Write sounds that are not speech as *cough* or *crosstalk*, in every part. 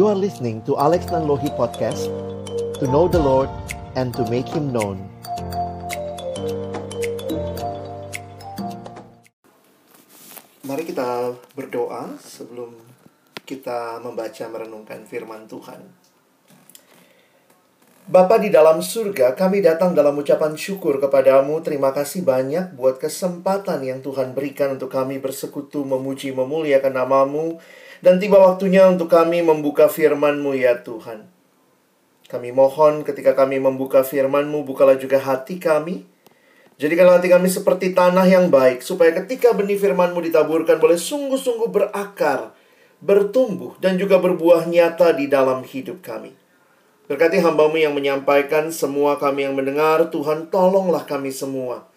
You are listening to Alex Nanlohi Podcast To know the Lord and to make Him known Mari kita berdoa sebelum kita membaca merenungkan firman Tuhan. Bapa di dalam surga, kami datang dalam ucapan syukur kepadamu. Terima kasih banyak buat kesempatan yang Tuhan berikan untuk kami bersekutu, memuji, memuliakan namamu. Dan tiba waktunya untuk kami membuka firman-Mu ya Tuhan. Kami mohon ketika kami membuka firman-Mu, bukalah juga hati kami. Jadikanlah hati kami seperti tanah yang baik, supaya ketika benih firman-Mu ditaburkan boleh sungguh-sungguh berakar, bertumbuh, dan juga berbuah nyata di dalam hidup kami. Berkati hambamu yang menyampaikan, semua kami yang mendengar, Tuhan tolonglah kami semua.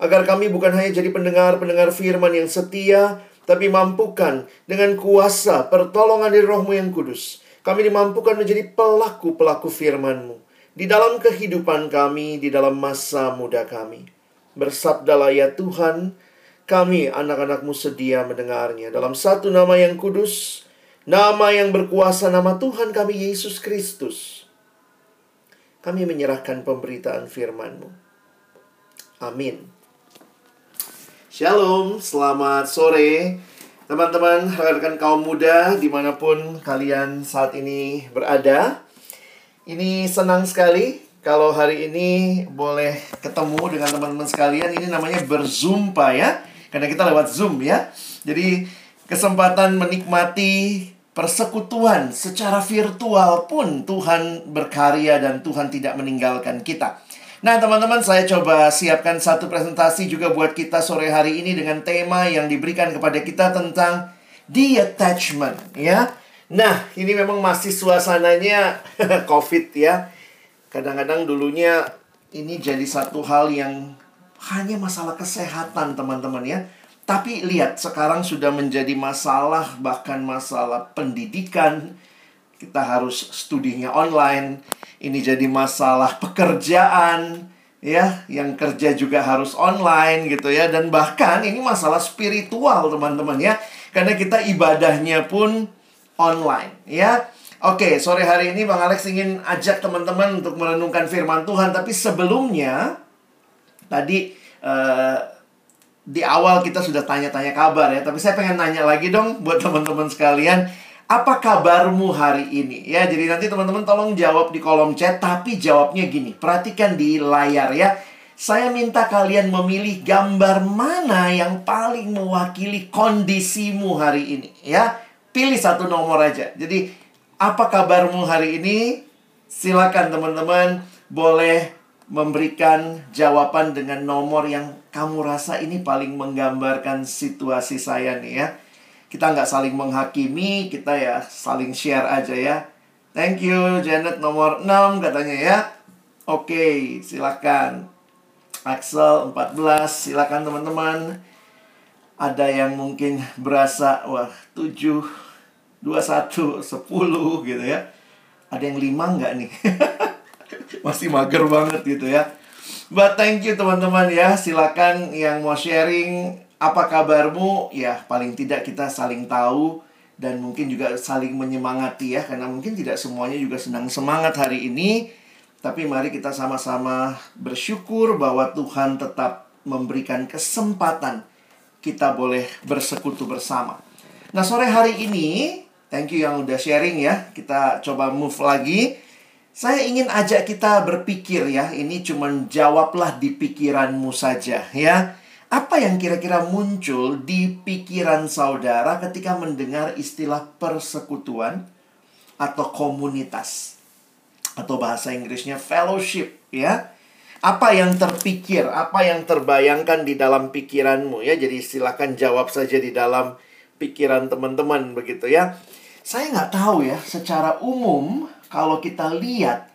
Agar kami bukan hanya jadi pendengar-pendengar firman yang setia, tapi mampukan dengan kuasa pertolongan dari rohmu yang kudus. Kami dimampukan menjadi pelaku-pelaku firman-Mu. Di dalam kehidupan kami, di dalam masa muda kami. Bersabdalah ya Tuhan, kami anak-anakmu sedia mendengarnya. Dalam satu nama yang kudus, nama yang berkuasa, nama Tuhan kami Yesus Kristus. Kami menyerahkan pemberitaan firman-Mu. Amin. Shalom, selamat sore teman-teman, rekan-rekan kaum muda di mana pun kalian saat ini berada. Ini senang sekali kalau hari ini boleh ketemu dengan teman-teman sekalian. Ini namanya berzumpa ya, karena kita lewat Zoom ya. Jadi kesempatan menikmati persekutuan secara virtual pun Tuhan berkarya dan Tuhan tidak meninggalkan kita. Nah, teman-teman, saya coba siapkan satu presentasi juga buat kita sore hari ini dengan tema yang diberikan kepada kita tentang detachment, ya. Nah, ini memang masih suasananya *laughs* COVID ya. Kadang-kadang dulunya ini jadi satu hal yang hanya masalah kesehatan, teman-teman ya. Tapi lihat, sekarang sudah menjadi masalah bahkan masalah pendidikan. Kita harus studinya online ini jadi masalah pekerjaan ya yang kerja juga harus online gitu ya dan bahkan ini masalah spiritual teman-teman ya karena kita ibadahnya pun online ya Oke, sore hari ini Bang Alex ingin ajak teman-teman untuk merenungkan firman Tuhan. Tapi sebelumnya, tadi uh, di awal kita sudah tanya-tanya kabar ya. Tapi saya pengen nanya lagi dong buat teman-teman sekalian. Apa kabarmu hari ini? Ya, jadi nanti teman-teman tolong jawab di kolom chat, tapi jawabnya gini. Perhatikan di layar ya. Saya minta kalian memilih gambar mana yang paling mewakili kondisimu hari ini, ya. Pilih satu nomor aja. Jadi, apa kabarmu hari ini? Silakan teman-teman boleh memberikan jawaban dengan nomor yang kamu rasa ini paling menggambarkan situasi saya nih ya. Kita nggak saling menghakimi, kita ya saling share aja ya. Thank you, Janet nomor 6 katanya ya. Oke, silakan. Axel 14, silakan teman-teman. Ada yang mungkin berasa, wah 7, 21, 10 gitu ya. Ada yang 5 nggak nih? *laughs* Masih mager banget gitu ya. But thank you teman-teman ya. Silakan yang mau sharing apa kabarmu? Ya, paling tidak kita saling tahu dan mungkin juga saling menyemangati ya karena mungkin tidak semuanya juga sedang semangat hari ini. Tapi mari kita sama-sama bersyukur bahwa Tuhan tetap memberikan kesempatan kita boleh bersekutu bersama. Nah, sore hari ini, thank you yang udah sharing ya. Kita coba move lagi. Saya ingin ajak kita berpikir ya, ini cuman jawablah di pikiranmu saja ya. Apa yang kira-kira muncul di pikiran saudara ketika mendengar istilah persekutuan atau komunitas? Atau bahasa Inggrisnya fellowship, ya. Apa yang terpikir, apa yang terbayangkan di dalam pikiranmu ya. Jadi silakan jawab saja di dalam pikiran teman-teman begitu ya. Saya nggak tahu ya, secara umum kalau kita lihat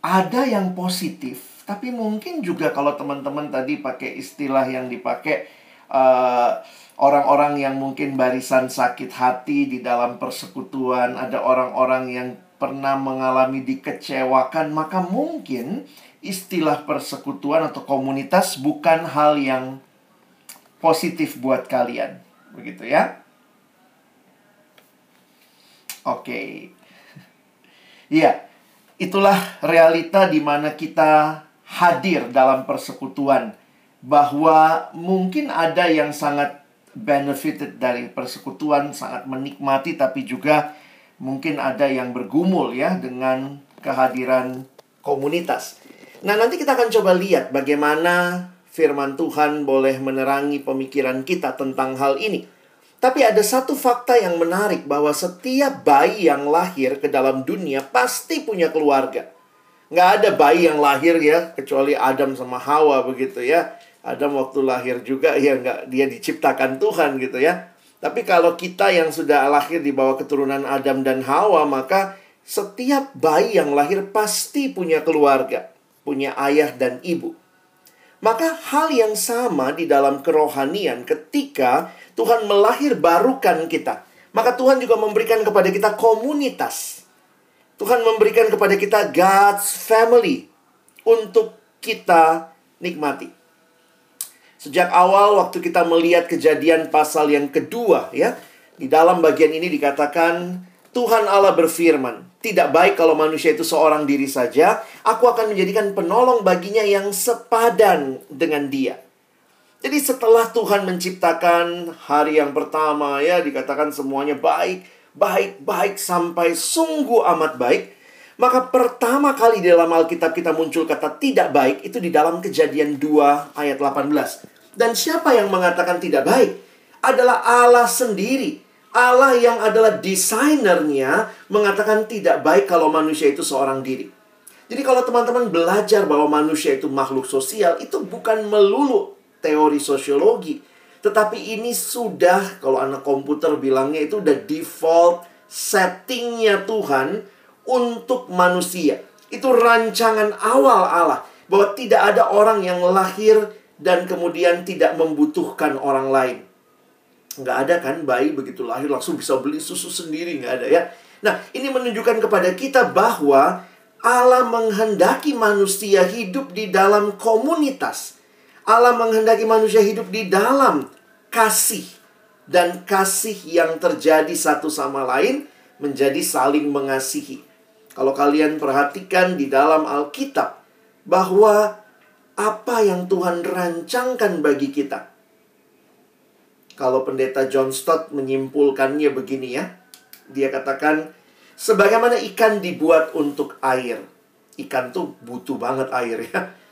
ada yang positif tapi mungkin juga kalau teman-teman tadi pakai istilah yang dipakai eh, orang-orang yang mungkin barisan sakit hati di dalam persekutuan, ada orang-orang yang pernah mengalami dikecewakan, maka mungkin istilah persekutuan atau komunitas bukan hal yang positif buat kalian. Begitu ya. Oke. *laughs* Iya, itulah realita di mana kita hadir dalam persekutuan. Bahwa mungkin ada yang sangat benefited dari persekutuan, sangat menikmati, tapi juga mungkin ada yang bergumul ya dengan kehadiran komunitas. Nah, nanti kita akan coba lihat bagaimana firman Tuhan boleh menerangi pemikiran kita tentang hal ini. Tapi ada satu fakta yang menarik bahwa setiap bayi yang lahir ke dalam dunia pasti punya keluarga. Nggak ada bayi yang lahir ya, kecuali Adam sama Hawa begitu ya. Adam waktu lahir juga ya nggak dia diciptakan Tuhan gitu ya. Tapi kalau kita yang sudah lahir di bawah keturunan Adam dan Hawa, maka setiap bayi yang lahir pasti punya keluarga, punya ayah dan ibu. Maka hal yang sama di dalam kerohanian ketika Tuhan melahir barukan kita. Maka Tuhan juga memberikan kepada kita komunitas. Tuhan memberikan kepada kita God's family untuk kita nikmati. Sejak awal waktu kita melihat kejadian pasal yang kedua ya, di dalam bagian ini dikatakan Tuhan Allah berfirman, tidak baik kalau manusia itu seorang diri saja, aku akan menjadikan penolong baginya yang sepadan dengan dia. Jadi setelah Tuhan menciptakan hari yang pertama ya dikatakan semuanya baik, baik, baik sampai sungguh amat baik. Maka pertama kali di dalam Alkitab kita muncul kata tidak baik itu di dalam kejadian 2 ayat 18. Dan siapa yang mengatakan tidak baik? Adalah Allah sendiri. Allah yang adalah desainernya mengatakan tidak baik kalau manusia itu seorang diri. Jadi kalau teman-teman belajar bahwa manusia itu makhluk sosial, itu bukan melulu teori sosiologi. Tetapi ini sudah, kalau anak komputer bilangnya itu udah default settingnya Tuhan untuk manusia. Itu rancangan awal Allah. Bahwa tidak ada orang yang lahir dan kemudian tidak membutuhkan orang lain. Nggak ada kan bayi begitu lahir langsung bisa beli susu sendiri. Nggak ada ya. Nah ini menunjukkan kepada kita bahwa Allah menghendaki manusia hidup di dalam komunitas. Allah menghendaki manusia hidup di dalam kasih dan kasih yang terjadi satu sama lain menjadi saling mengasihi. Kalau kalian perhatikan di dalam Alkitab bahwa apa yang Tuhan rancangkan bagi kita. Kalau pendeta John Stott menyimpulkannya begini ya. Dia katakan sebagaimana ikan dibuat untuk air. Ikan tuh butuh banget air ya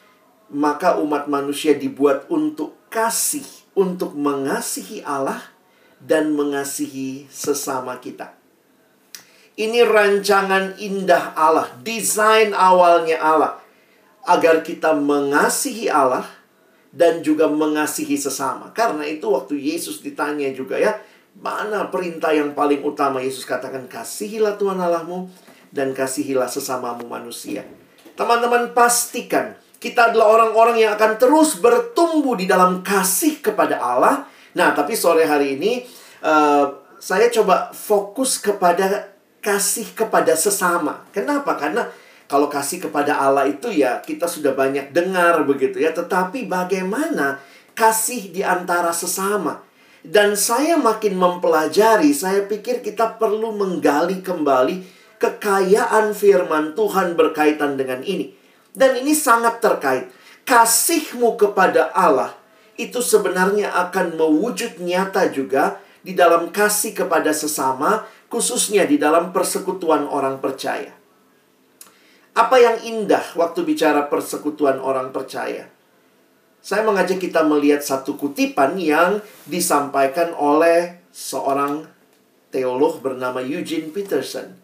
maka umat manusia dibuat untuk kasih, untuk mengasihi Allah dan mengasihi sesama kita. Ini rancangan indah Allah, desain awalnya Allah agar kita mengasihi Allah dan juga mengasihi sesama. Karena itu waktu Yesus ditanya juga ya, mana perintah yang paling utama Yesus katakan kasihilah Tuhan Allahmu dan kasihilah sesamamu manusia. Teman-teman pastikan kita adalah orang-orang yang akan terus bertumbuh di dalam kasih kepada Allah. Nah, tapi sore hari ini uh, saya coba fokus kepada kasih kepada sesama. Kenapa? Karena kalau kasih kepada Allah itu ya kita sudah banyak dengar begitu ya. Tetapi bagaimana kasih di antara sesama? Dan saya makin mempelajari, saya pikir kita perlu menggali kembali kekayaan firman Tuhan berkaitan dengan ini. Dan ini sangat terkait. Kasihmu kepada Allah itu sebenarnya akan mewujud nyata juga di dalam kasih kepada sesama, khususnya di dalam persekutuan orang percaya. Apa yang indah waktu bicara persekutuan orang percaya? Saya mengajak kita melihat satu kutipan yang disampaikan oleh seorang teolog bernama Eugene Peterson.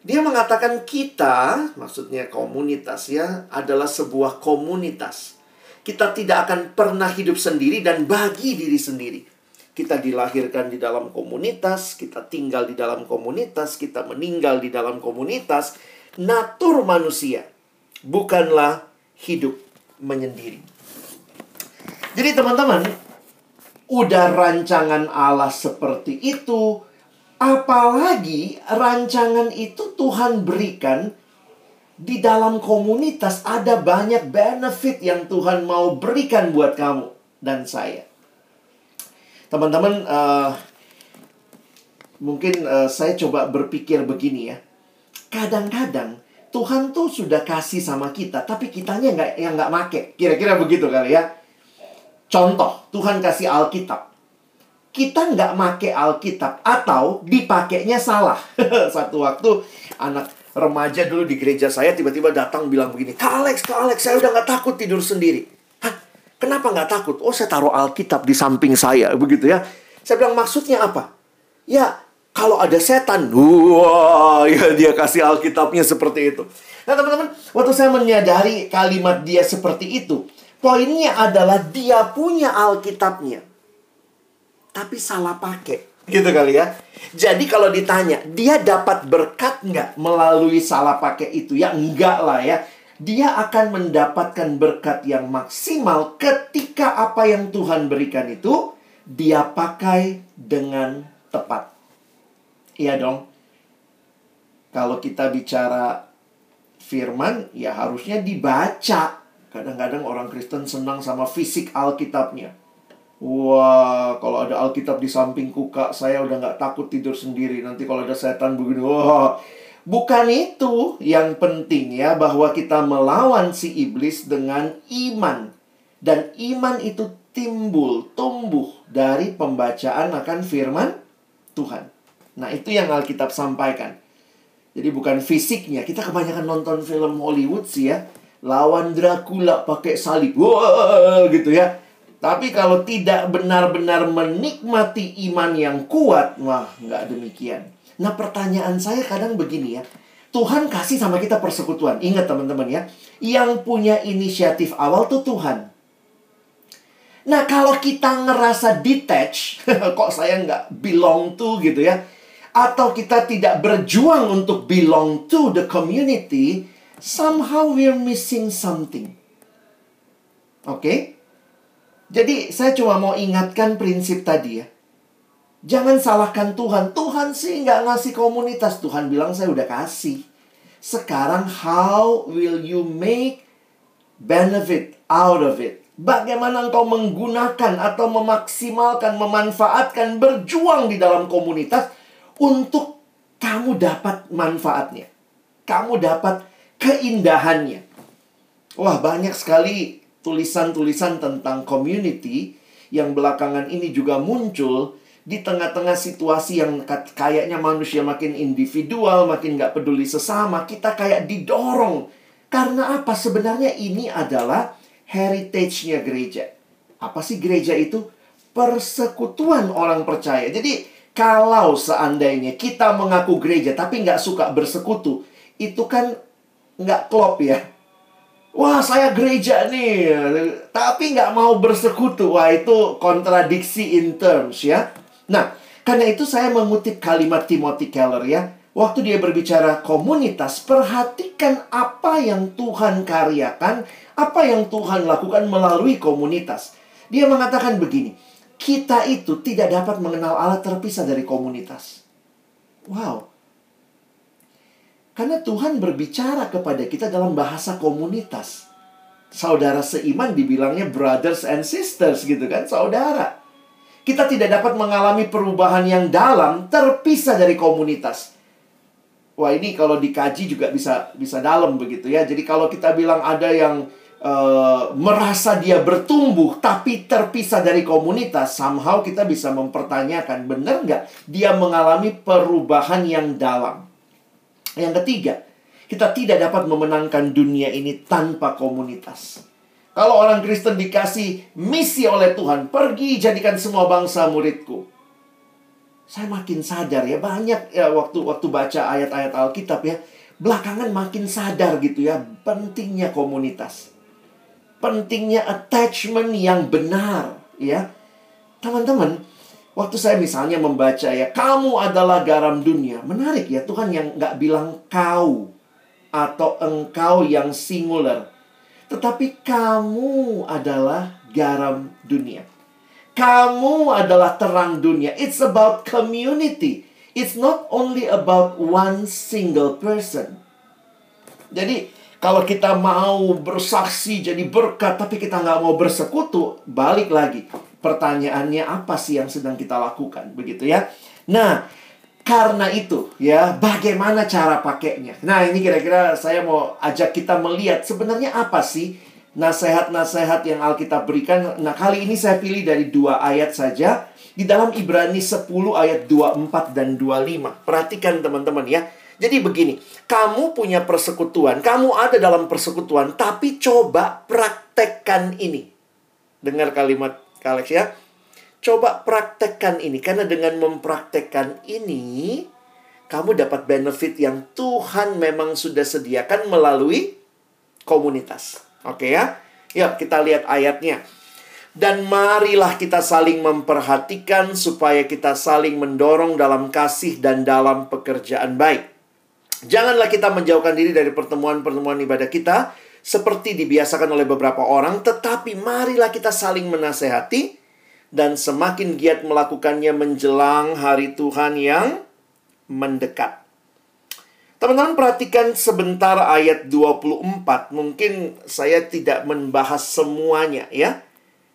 Dia mengatakan kita, maksudnya komunitas ya, adalah sebuah komunitas. Kita tidak akan pernah hidup sendiri dan bagi diri sendiri. Kita dilahirkan di dalam komunitas, kita tinggal di dalam komunitas, kita meninggal di dalam komunitas. Natur manusia bukanlah hidup menyendiri. Jadi teman-teman, udah rancangan Allah seperti itu, Apalagi rancangan itu Tuhan berikan di dalam komunitas ada banyak benefit yang Tuhan mau berikan buat kamu dan saya. Teman-teman, uh, mungkin uh, saya coba berpikir begini ya. kadang-kadang Tuhan tuh sudah kasih sama kita, tapi kitanya nggak yang nggak make. Kira-kira begitu kali ya. Contoh, Tuhan kasih Alkitab. Kita nggak make Alkitab atau dipakainya salah. *laughs* Satu waktu anak remaja dulu di gereja saya tiba-tiba datang bilang begini, Kak Alex, Kak Alex, saya udah nggak takut tidur sendiri. Hah? Kenapa nggak takut? Oh, saya taruh Alkitab di samping saya, begitu ya. Saya bilang maksudnya apa? Ya, kalau ada setan, wah, ya dia kasih Alkitabnya seperti itu. Nah, teman-teman, waktu saya menyadari kalimat dia seperti itu, poinnya adalah dia punya Alkitabnya. Tapi salah pakai. Gitu kali ya. Jadi kalau ditanya, dia dapat berkat nggak melalui salah pakai itu? Ya enggak lah ya. Dia akan mendapatkan berkat yang maksimal ketika apa yang Tuhan berikan itu dia pakai dengan tepat. Iya dong. Kalau kita bicara firman, ya harusnya dibaca. Kadang-kadang orang Kristen senang sama fisik Alkitabnya. Wah, kalau ada Alkitab di sampingku, Kak, saya udah nggak takut tidur sendiri. Nanti kalau ada setan begini, wah. Bukan itu yang penting ya, bahwa kita melawan si iblis dengan iman. Dan iman itu timbul, tumbuh dari pembacaan akan firman Tuhan. Nah, itu yang Alkitab sampaikan. Jadi bukan fisiknya. Kita kebanyakan nonton film Hollywood sih ya. Lawan Dracula pakai salib. Wah, gitu ya tapi kalau tidak benar-benar menikmati iman yang kuat, wah, nggak demikian. Nah, pertanyaan saya kadang begini ya. Tuhan kasih sama kita persekutuan. Ingat teman-teman ya. Yang punya inisiatif awal tuh Tuhan. Nah, kalau kita ngerasa detach, *laughs* kok saya nggak belong to gitu ya. Atau kita tidak berjuang untuk belong to the community, somehow we're missing something. Oke? Okay? Jadi saya cuma mau ingatkan prinsip tadi ya. Jangan salahkan Tuhan. Tuhan sih nggak ngasih komunitas. Tuhan bilang saya udah kasih. Sekarang how will you make benefit out of it? Bagaimana engkau menggunakan atau memaksimalkan, memanfaatkan, berjuang di dalam komunitas untuk kamu dapat manfaatnya. Kamu dapat keindahannya. Wah, banyak sekali tulisan-tulisan tentang community yang belakangan ini juga muncul di tengah-tengah situasi yang kayaknya manusia makin individual, makin nggak peduli sesama, kita kayak didorong. Karena apa? Sebenarnya ini adalah heritage-nya gereja. Apa sih gereja itu? Persekutuan orang percaya. Jadi, kalau seandainya kita mengaku gereja tapi nggak suka bersekutu, itu kan nggak klop ya Wah, saya gereja nih, tapi nggak mau bersekutu. Wah, itu kontradiksi in terms ya. Nah, karena itu saya mengutip kalimat Timothy Keller ya. Waktu dia berbicara komunitas, perhatikan apa yang Tuhan karyakan, apa yang Tuhan lakukan melalui komunitas. Dia mengatakan begini, kita itu tidak dapat mengenal Allah terpisah dari komunitas. Wow, karena Tuhan berbicara kepada kita dalam bahasa komunitas. Saudara seiman dibilangnya brothers and sisters gitu kan, saudara. Kita tidak dapat mengalami perubahan yang dalam terpisah dari komunitas. Wah, ini kalau dikaji juga bisa bisa dalam begitu ya. Jadi kalau kita bilang ada yang uh, merasa dia bertumbuh tapi terpisah dari komunitas, somehow kita bisa mempertanyakan benar nggak dia mengalami perubahan yang dalam. Yang ketiga, kita tidak dapat memenangkan dunia ini tanpa komunitas. Kalau orang Kristen dikasih misi oleh Tuhan, pergi jadikan semua bangsa muridku. Saya makin sadar ya, banyak ya waktu waktu baca ayat-ayat Alkitab ya, belakangan makin sadar gitu ya, pentingnya komunitas. Pentingnya attachment yang benar ya. Teman-teman, Waktu saya misalnya membaca ya, kamu adalah garam dunia. Menarik ya, Tuhan yang nggak bilang kau atau engkau yang singular. Tetapi kamu adalah garam dunia. Kamu adalah terang dunia. It's about community. It's not only about one single person. Jadi, kalau kita mau bersaksi jadi berkat, tapi kita nggak mau bersekutu, balik lagi pertanyaannya apa sih yang sedang kita lakukan begitu ya. Nah, karena itu, ya, bagaimana cara pakainya? Nah, ini kira-kira saya mau ajak kita melihat sebenarnya apa sih nasihat-nasihat yang Alkitab berikan. Nah, kali ini saya pilih dari dua ayat saja di dalam Ibrani 10 ayat 24 dan 25. Perhatikan teman-teman ya. Jadi begini, kamu punya persekutuan, kamu ada dalam persekutuan, tapi coba praktekkan ini. Dengar kalimat Kalex ya. Coba praktekkan ini karena dengan mempraktekkan ini kamu dapat benefit yang Tuhan memang sudah sediakan melalui komunitas. Oke ya? Yuk kita lihat ayatnya. Dan marilah kita saling memperhatikan supaya kita saling mendorong dalam kasih dan dalam pekerjaan baik. Janganlah kita menjauhkan diri dari pertemuan-pertemuan ibadah kita seperti dibiasakan oleh beberapa orang, tetapi marilah kita saling menasehati dan semakin giat melakukannya menjelang hari Tuhan yang mendekat. Teman-teman perhatikan sebentar ayat 24. Mungkin saya tidak membahas semuanya ya.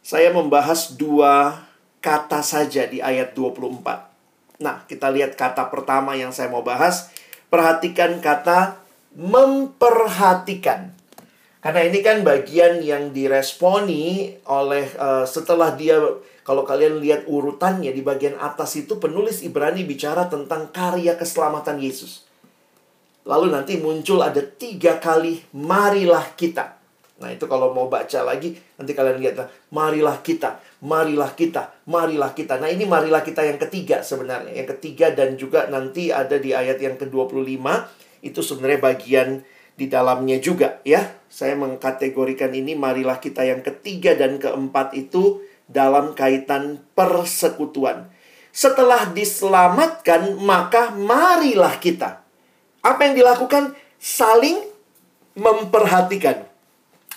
Saya membahas dua kata saja di ayat 24. Nah, kita lihat kata pertama yang saya mau bahas. Perhatikan kata memperhatikan. Karena ini kan bagian yang diresponi oleh uh, setelah dia kalau kalian lihat urutannya di bagian atas itu penulis Ibrani bicara tentang karya keselamatan Yesus. Lalu nanti muncul ada tiga kali marilah kita. Nah itu kalau mau baca lagi nanti kalian lihat lah. Marilah kita, marilah kita, marilah kita. Nah ini marilah kita yang ketiga sebenarnya. Yang ketiga dan juga nanti ada di ayat yang ke-25. Itu sebenarnya bagian di dalamnya juga ya. Saya mengkategorikan ini marilah kita yang ketiga dan keempat itu dalam kaitan persekutuan. Setelah diselamatkan, maka marilah kita. Apa yang dilakukan? Saling memperhatikan.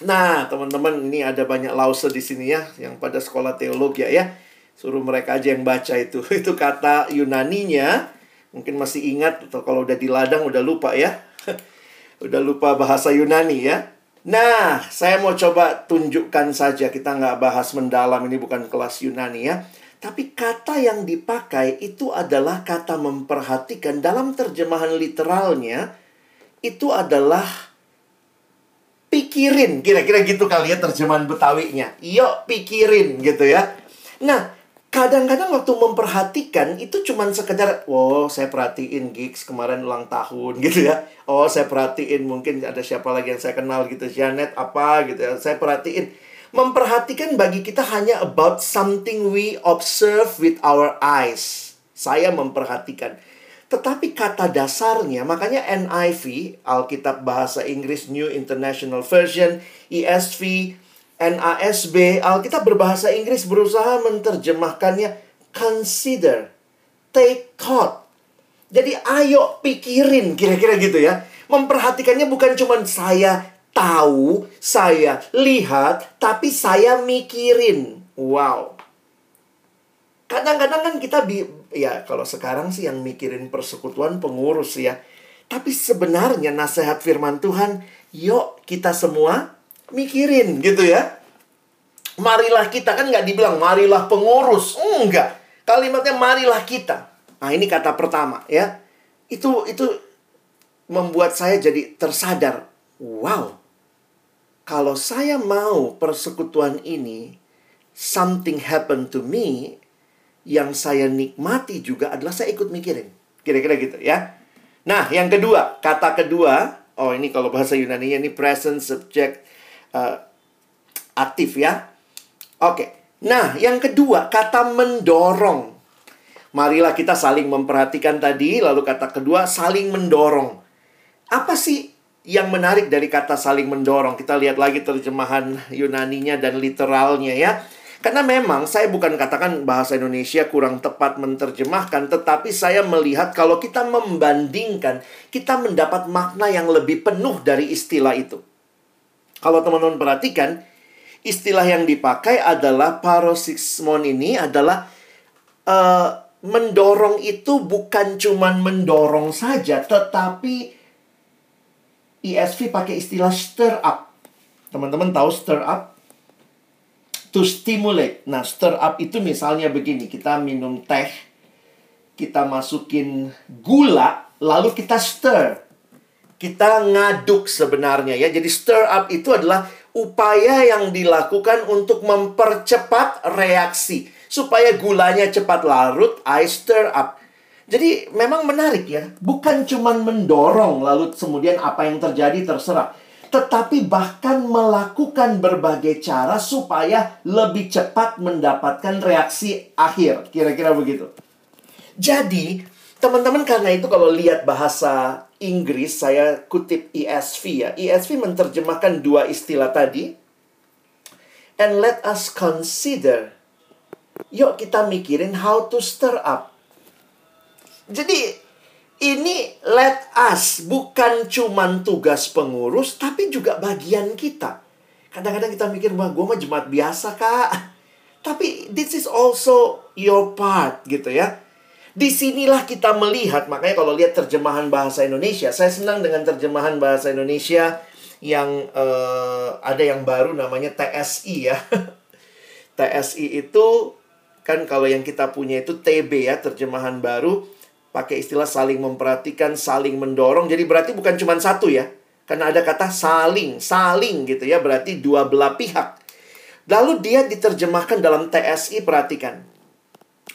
Nah, teman-teman, ini ada banyak lause di sini ya, yang pada sekolah teologi ya. Suruh mereka aja yang baca itu. *laughs* Itu kata Yunaninya, mungkin masih ingat, atau kalau udah di ladang udah lupa ya. *laughs* udah lupa bahasa Yunani ya. Nah, saya mau coba tunjukkan saja. Kita nggak bahas mendalam, ini bukan kelas Yunani ya. Tapi kata yang dipakai itu adalah kata memperhatikan. Dalam terjemahan literalnya, itu adalah pikirin. Kira-kira gitu kali ya terjemahan Betawinya. Yuk pikirin gitu ya. Nah, kadang-kadang waktu memperhatikan itu cuman sekedar oh saya perhatiin gigs kemarin ulang tahun *laughs* gitu ya. Oh saya perhatiin mungkin ada siapa lagi yang saya kenal gitu. Janet apa gitu ya. Saya perhatiin. Memperhatikan bagi kita hanya about something we observe with our eyes. Saya memperhatikan. Tetapi kata dasarnya makanya NIV Alkitab bahasa Inggris New International Version ESV NASB, Alkitab berbahasa Inggris berusaha menerjemahkannya consider, take thought. Jadi ayo pikirin kira-kira gitu ya. Memperhatikannya bukan cuma saya tahu, saya lihat, tapi saya mikirin. Wow. Kadang-kadang kan kita bi ya kalau sekarang sih yang mikirin persekutuan pengurus ya. Tapi sebenarnya nasihat firman Tuhan, yuk kita semua mikirin gitu ya. Marilah kita kan nggak dibilang marilah pengurus, enggak. Kalimatnya marilah kita. Nah ini kata pertama ya. Itu itu membuat saya jadi tersadar. Wow, kalau saya mau persekutuan ini, something happen to me, yang saya nikmati juga adalah saya ikut mikirin. Kira-kira gitu ya. Nah, yang kedua, kata kedua, oh ini kalau bahasa Yunani ini present subject uh, aktif ya. Oke. Nah, yang kedua, kata mendorong. Marilah kita saling memperhatikan tadi, lalu kata kedua, saling mendorong. Apa sih yang menarik dari kata saling mendorong? Kita lihat lagi terjemahan Yunaninya dan literalnya ya. Karena memang saya bukan katakan bahasa Indonesia kurang tepat menerjemahkan, tetapi saya melihat kalau kita membandingkan, kita mendapat makna yang lebih penuh dari istilah itu. Kalau teman-teman perhatikan, istilah yang dipakai adalah paroxysmon ini adalah uh, mendorong itu bukan cuman mendorong saja, tetapi ESV pakai istilah stir up. Teman-teman tahu stir up? To stimulate. Nah, stir up itu misalnya begini, kita minum teh. kita masukin gula, lalu kita stir. Kita ngaduk sebenarnya ya. Jadi stir up itu adalah upaya yang dilakukan untuk mempercepat reaksi supaya gulanya cepat larut, I stir up. Jadi memang menarik ya, bukan cuma mendorong lalu kemudian apa yang terjadi terserah, tetapi bahkan melakukan berbagai cara supaya lebih cepat mendapatkan reaksi akhir. Kira-kira begitu. Jadi, teman-teman karena itu kalau lihat bahasa Inggris, saya kutip ESV ya. ESV menerjemahkan dua istilah tadi. And let us consider. Yuk kita mikirin how to stir up. Jadi, ini let us bukan cuman tugas pengurus, tapi juga bagian kita. Kadang-kadang kita mikir, wah gue mah jemaat biasa kak. Tapi this is also your part gitu ya Di sinilah kita melihat, makanya kalau lihat terjemahan bahasa Indonesia, saya senang dengan terjemahan bahasa Indonesia yang uh, ada yang baru namanya TSI ya. *laughs* TSI itu kan kalau yang kita punya itu TB ya, terjemahan baru pakai istilah saling memperhatikan, saling mendorong. Jadi berarti bukan cuma satu ya. Karena ada kata saling, saling gitu ya, berarti dua belah pihak. Lalu dia diterjemahkan dalam TSI, perhatikan.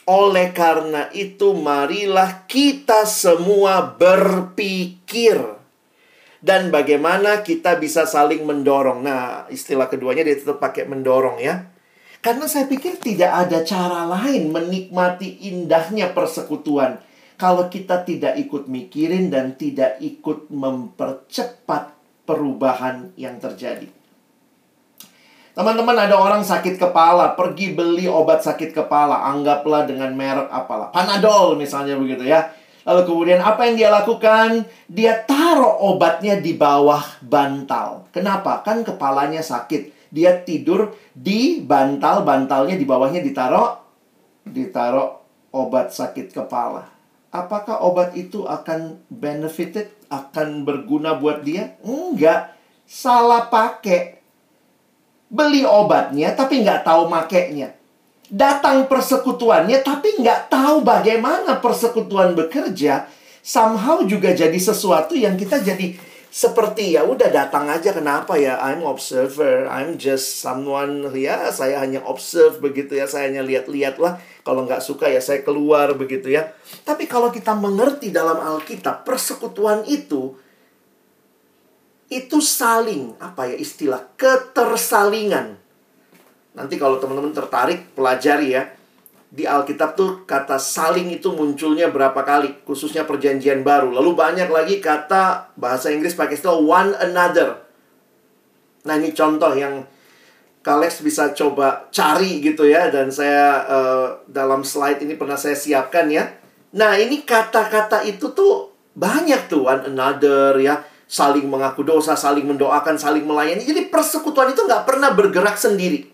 Oleh karena itu, marilah kita semua berpikir dan bagaimana kita bisa saling mendorong. Nah, istilah keduanya dia tetap pakai mendorong ya. Karena saya pikir tidak ada cara lain menikmati indahnya persekutuan kalau kita tidak ikut mikirin dan tidak ikut mempercepat perubahan yang terjadi. Teman-teman ada orang sakit kepala, pergi beli obat sakit kepala, anggaplah dengan merek apalah. Panadol misalnya begitu ya. Lalu kemudian apa yang dia lakukan? Dia taruh obatnya di bawah bantal. Kenapa? Kan kepalanya sakit. Dia tidur di bantal, bantalnya di bawahnya ditaruh ditaruh obat sakit kepala. Apakah obat itu akan benefited, akan berguna buat dia? Enggak. Salah pakai Beli obatnya tapi nggak tahu makainya. Datang persekutuannya tapi nggak tahu bagaimana persekutuan bekerja. Somehow juga jadi sesuatu yang kita jadi seperti ya udah datang aja kenapa ya I'm observer I'm just someone ya saya hanya observe begitu ya saya hanya lihat-lihat lah kalau nggak suka ya saya keluar begitu ya tapi kalau kita mengerti dalam Alkitab persekutuan itu itu saling apa ya istilah ketersalingan. Nanti kalau teman-teman tertarik pelajari ya. Di Alkitab tuh kata saling itu munculnya berapa kali, khususnya perjanjian baru. Lalu banyak lagi kata bahasa Inggris pakai istilah one another. Nah, ini contoh yang Kalex bisa coba cari gitu ya dan saya uh, dalam slide ini pernah saya siapkan ya. Nah, ini kata-kata itu tuh banyak tuh one another ya saling mengaku dosa, saling mendoakan, saling melayani. Jadi persekutuan itu nggak pernah bergerak sendiri.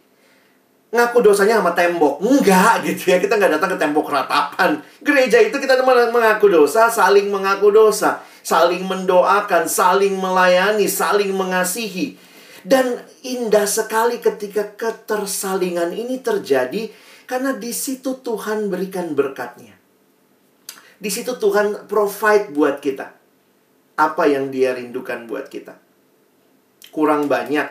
Ngaku dosanya sama tembok. Enggak gitu ya. Kita nggak datang ke tembok ratapan. Gereja itu kita mengaku dosa, saling mengaku dosa. Saling mendoakan, saling melayani, saling mengasihi. Dan indah sekali ketika ketersalingan ini terjadi karena di situ Tuhan berikan berkatnya. Di situ Tuhan provide buat kita apa yang dia rindukan buat kita. Kurang banyak.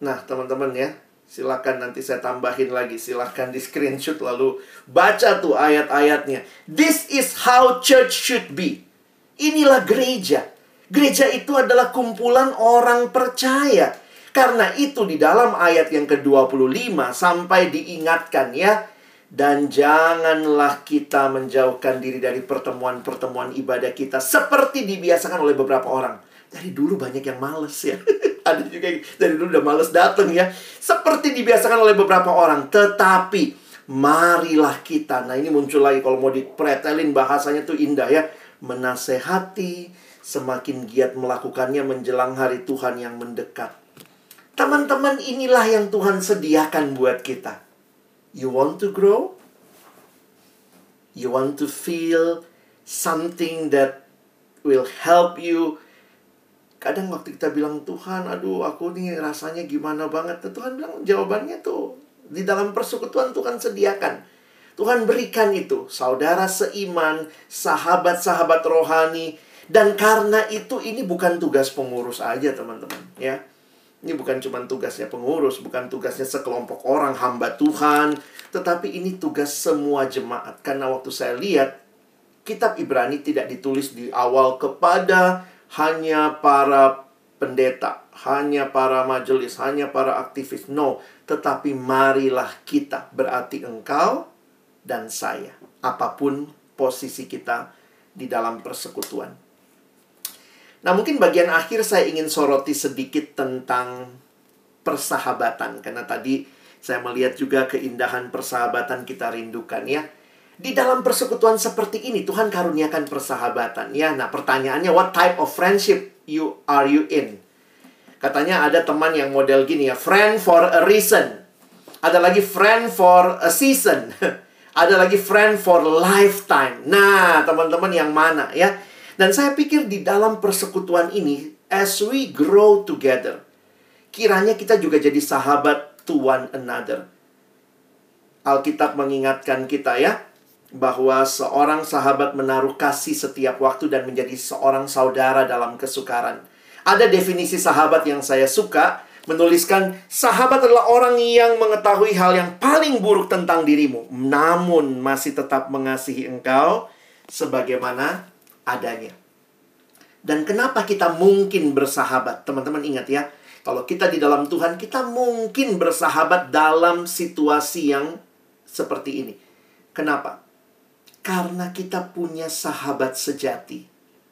Nah, teman-teman ya, silakan nanti saya tambahin lagi. Silakan di screenshot lalu baca tuh ayat-ayatnya. This is how church should be. Inilah gereja. Gereja itu adalah kumpulan orang percaya. Karena itu di dalam ayat yang ke-25 sampai diingatkan ya, dan janganlah kita menjauhkan diri dari pertemuan-pertemuan ibadah kita seperti dibiasakan oleh beberapa orang. Dari dulu banyak yang males ya. *laughs* Ada juga yang dari dulu udah males datang ya. Seperti dibiasakan oleh beberapa orang. Tetapi marilah kita. Nah ini muncul lagi kalau mau dipretelin bahasanya tuh indah ya. Menasehati semakin giat melakukannya menjelang hari Tuhan yang mendekat. Teman-teman inilah yang Tuhan sediakan buat kita You want to grow? You want to feel something that will help you. Kadang waktu kita bilang Tuhan, aduh aku nih rasanya gimana banget. Tuhan bilang jawabannya tuh di dalam persekutuan Tuhan sediakan. Tuhan berikan itu, saudara seiman, sahabat-sahabat rohani, dan karena itu ini bukan tugas pengurus aja teman-teman ya. Ini bukan cuma tugasnya pengurus, bukan tugasnya sekelompok orang hamba Tuhan, tetapi ini tugas semua jemaat. Karena waktu saya lihat kitab Ibrani tidak ditulis di awal kepada hanya para pendeta, hanya para majelis, hanya para aktivis. No, tetapi marilah kita, berarti engkau dan saya, apa pun posisi kita di dalam persekutuan. Nah, mungkin bagian akhir saya ingin soroti sedikit tentang persahabatan karena tadi saya melihat juga keindahan persahabatan kita rindukan ya. Di dalam persekutuan seperti ini Tuhan karuniakan persahabatan ya. Nah, pertanyaannya what type of friendship you are you in? Katanya ada teman yang model gini ya, friend for a reason. Ada lagi friend for a season. *laughs* ada lagi friend for lifetime. Nah, teman-teman yang mana ya? Dan saya pikir di dalam persekutuan ini, as we grow together, kiranya kita juga jadi sahabat to one another. Alkitab mengingatkan kita ya, bahwa seorang sahabat menaruh kasih setiap waktu dan menjadi seorang saudara dalam kesukaran. Ada definisi sahabat yang saya suka, menuliskan sahabat adalah orang yang mengetahui hal yang paling buruk tentang dirimu, namun masih tetap mengasihi engkau sebagaimana adanya. Dan kenapa kita mungkin bersahabat? Teman-teman ingat ya, kalau kita di dalam Tuhan, kita mungkin bersahabat dalam situasi yang seperti ini. Kenapa? Karena kita punya sahabat sejati,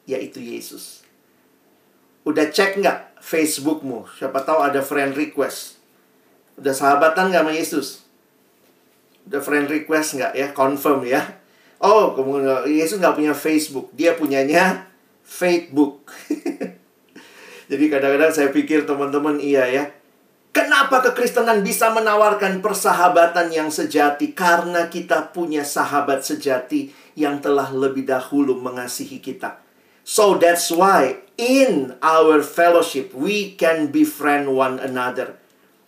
yaitu Yesus. Udah cek nggak Facebookmu? Siapa tahu ada friend request. Udah sahabatan nggak sama Yesus? Udah friend request nggak ya? Confirm ya. Oh, Yesus nggak punya Facebook. Dia punyanya Facebook. *laughs* Jadi kadang-kadang saya pikir teman-teman iya ya. Kenapa kekristenan bisa menawarkan persahabatan yang sejati? Karena kita punya sahabat sejati yang telah lebih dahulu mengasihi kita. So that's why in our fellowship we can befriend one another.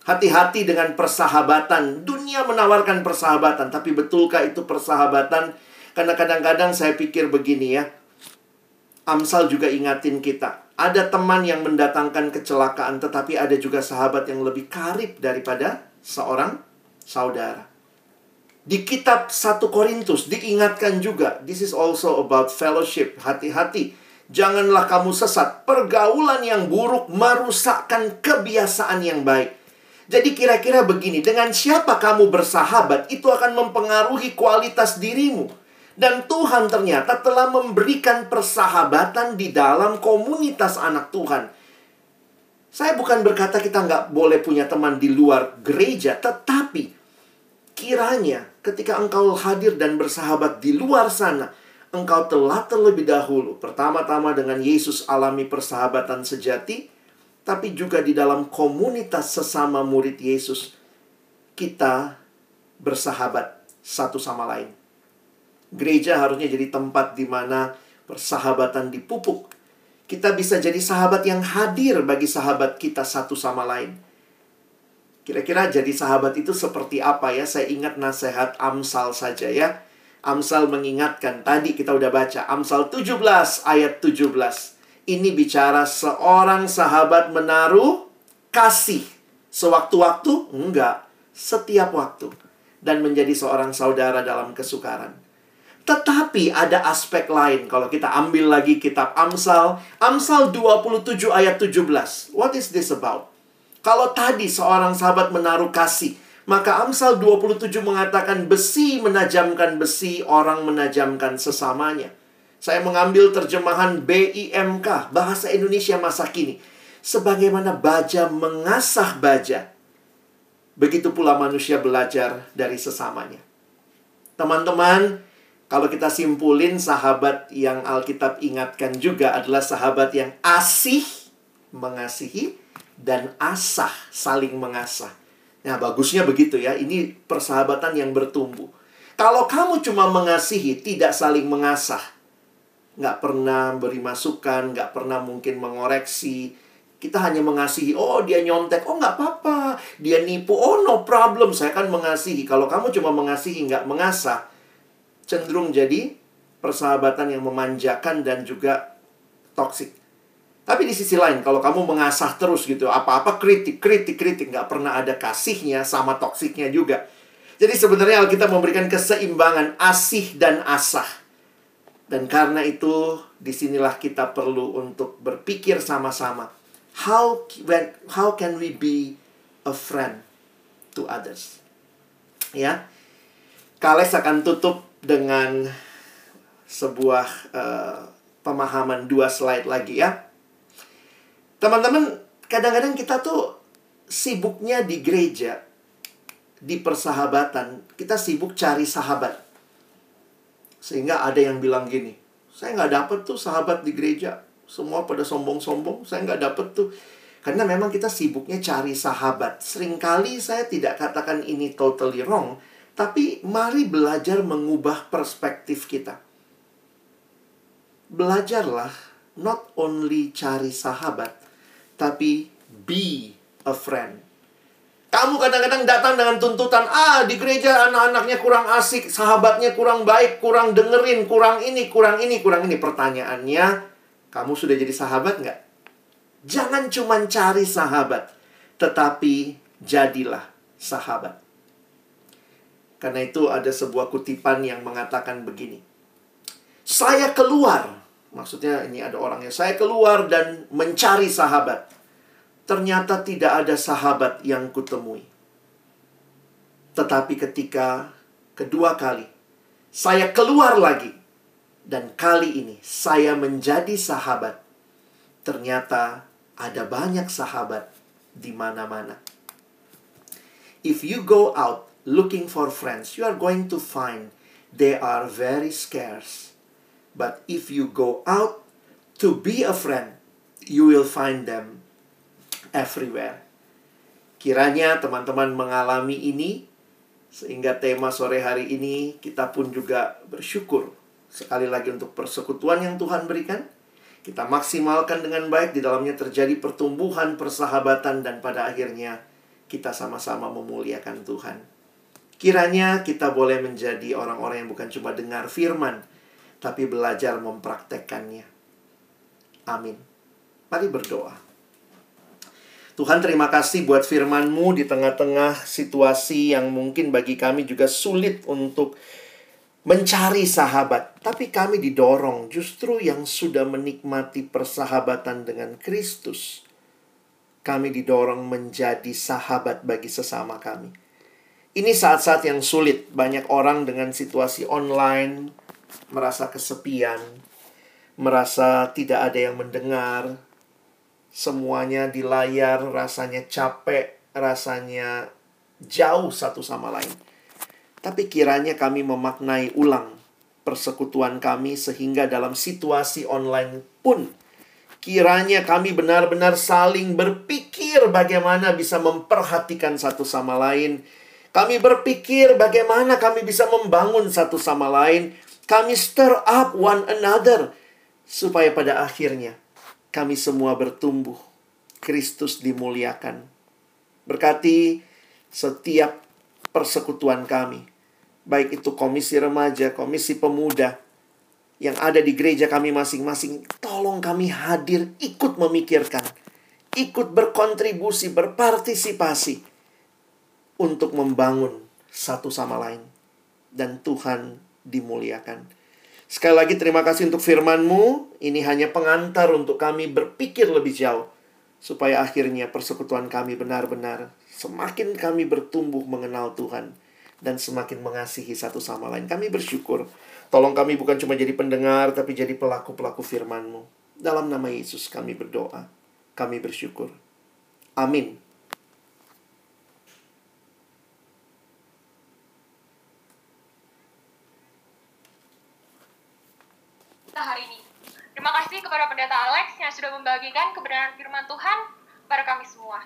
Hati-hati dengan persahabatan. Dunia menawarkan persahabatan, tapi betulkah itu persahabatan? Karena kadang-kadang saya pikir begini ya. Amsal juga ingatin kita. Ada teman yang mendatangkan kecelakaan, tetapi ada juga sahabat yang lebih karib daripada seorang saudara. Di kitab 1 Korintus diingatkan juga, this is also about fellowship. Hati-hati, janganlah kamu sesat. Pergaulan yang buruk merusakkan kebiasaan yang baik. Jadi kira-kira begini, dengan siapa kamu bersahabat, itu akan mempengaruhi kualitas dirimu. Dan Tuhan ternyata telah memberikan persahabatan di dalam komunitas anak Tuhan. Saya bukan berkata kita nggak boleh punya teman di luar gereja, tetapi kiranya ketika engkau hadir dan bersahabat di luar sana, engkau telah terlebih dahulu pertama-tama dengan Yesus alami persahabatan sejati, tapi juga di dalam komunitas sesama murid Yesus, kita bersahabat satu sama lain. Gereja harusnya jadi tempat di mana persahabatan dipupuk. Kita bisa jadi sahabat yang hadir bagi sahabat kita satu sama lain. Kira-kira jadi sahabat itu seperti apa ya? Saya ingat nasihat Amsal saja ya. Amsal mengingatkan, tadi kita udah baca, Amsal 17 ayat 17. Ini bicara seorang sahabat menaruh kasih. Sewaktu-waktu? Enggak. Setiap waktu. Dan menjadi seorang saudara dalam kesukaran. Tetapi ada aspek lain kalau kita ambil lagi kitab Amsal, Amsal 27 ayat 17. What is this about? Kalau tadi seorang sahabat menaruh kasih, maka Amsal 27 mengatakan besi menajamkan besi, orang menajamkan sesamanya. Saya mengambil terjemahan BIMK, bahasa Indonesia masa kini. Sebagaimana baja mengasah baja, begitu pula manusia belajar dari sesamanya. Teman-teman, kalau kita simpulin sahabat yang Alkitab ingatkan juga adalah sahabat yang asih mengasihi dan asah saling mengasah. Nah, bagusnya begitu ya. Ini persahabatan yang bertumbuh. Kalau kamu cuma mengasihi, tidak saling mengasah. Nggak pernah beri masukan, nggak pernah mungkin mengoreksi. Kita hanya mengasihi, oh dia nyontek, oh nggak apa-apa. Dia nipu, oh no problem, saya akan mengasihi. Kalau kamu cuma mengasihi, nggak mengasah, cenderung jadi persahabatan yang memanjakan dan juga toksik. Tapi di sisi lain, kalau kamu mengasah terus gitu, apa-apa kritik, kritik, kritik, nggak pernah ada kasihnya sama toksiknya juga. Jadi sebenarnya Alkitab memberikan keseimbangan asih dan asah. Dan karena itu, di sinilah kita perlu untuk berpikir sama-sama how when how can we be a friend to others ya Kales akan tutup dengan sebuah uh, pemahaman dua slide lagi ya teman-teman kadang-kadang kita tuh sibuknya di gereja di persahabatan kita sibuk cari sahabat sehingga ada yang bilang gini saya nggak dapet tuh sahabat di gereja semua pada sombong-sombong. Saya nggak dapet tuh. Karena memang kita sibuknya cari sahabat. Seringkali saya tidak katakan ini totally wrong. Tapi mari belajar mengubah perspektif kita. Belajarlah not only cari sahabat. Tapi be a friend. Kamu kadang-kadang datang dengan tuntutan, ah di gereja anak-anaknya kurang asik, sahabatnya kurang baik, kurang dengerin, kurang ini, kurang ini, kurang ini. Pertanyaannya, kamu sudah jadi sahabat nggak? Jangan cuma cari sahabat, tetapi jadilah sahabat. Karena itu ada sebuah kutipan yang mengatakan begini. Saya keluar, maksudnya ini ada orangnya, saya keluar dan mencari sahabat. Ternyata tidak ada sahabat yang kutemui. Tetapi ketika kedua kali saya keluar lagi dan kali ini saya menjadi sahabat. Ternyata ada banyak sahabat di mana-mana. If you go out looking for friends, you are going to find they are very scarce. But if you go out to be a friend, you will find them everywhere. Kiranya teman-teman mengalami ini sehingga tema sore hari ini kita pun juga bersyukur Sekali lagi untuk persekutuan yang Tuhan berikan, kita maksimalkan dengan baik, di dalamnya terjadi pertumbuhan, persahabatan, dan pada akhirnya kita sama-sama memuliakan Tuhan. Kiranya kita boleh menjadi orang-orang yang bukan cuma dengar firman, tapi belajar mempraktekkannya. Amin. Mari berdoa. Tuhan terima kasih buat firman-Mu di tengah-tengah situasi yang mungkin bagi kami juga sulit untuk mencari sahabat, tapi kami didorong justru yang sudah menikmati persahabatan dengan Kristus. Kami didorong menjadi sahabat bagi sesama kami. Ini saat-saat yang sulit. Banyak orang dengan situasi online merasa kesepian, merasa tidak ada yang mendengar. Semuanya di layar, rasanya capek, rasanya jauh satu sama lain tapi kiranya kami memaknai ulang persekutuan kami sehingga dalam situasi online pun kiranya kami benar-benar saling berpikir bagaimana bisa memperhatikan satu sama lain. Kami berpikir bagaimana kami bisa membangun satu sama lain. Kami stir up one another supaya pada akhirnya kami semua bertumbuh. Kristus dimuliakan. Berkati setiap persekutuan kami baik itu komisi remaja, komisi pemuda yang ada di gereja kami masing-masing, tolong kami hadir ikut memikirkan, ikut berkontribusi, berpartisipasi untuk membangun satu sama lain dan Tuhan dimuliakan. Sekali lagi terima kasih untuk firman-Mu. Ini hanya pengantar untuk kami berpikir lebih jauh supaya akhirnya persekutuan kami benar-benar semakin kami bertumbuh mengenal Tuhan dan semakin mengasihi satu sama lain. Kami bersyukur. Tolong kami bukan cuma jadi pendengar, tapi jadi pelaku-pelaku firman-Mu. Dalam nama Yesus kami berdoa. Kami bersyukur. Amin. Kita hari ini. Terima kasih kepada Pendeta Alex yang sudah membagikan kebenaran firman Tuhan pada kami semua.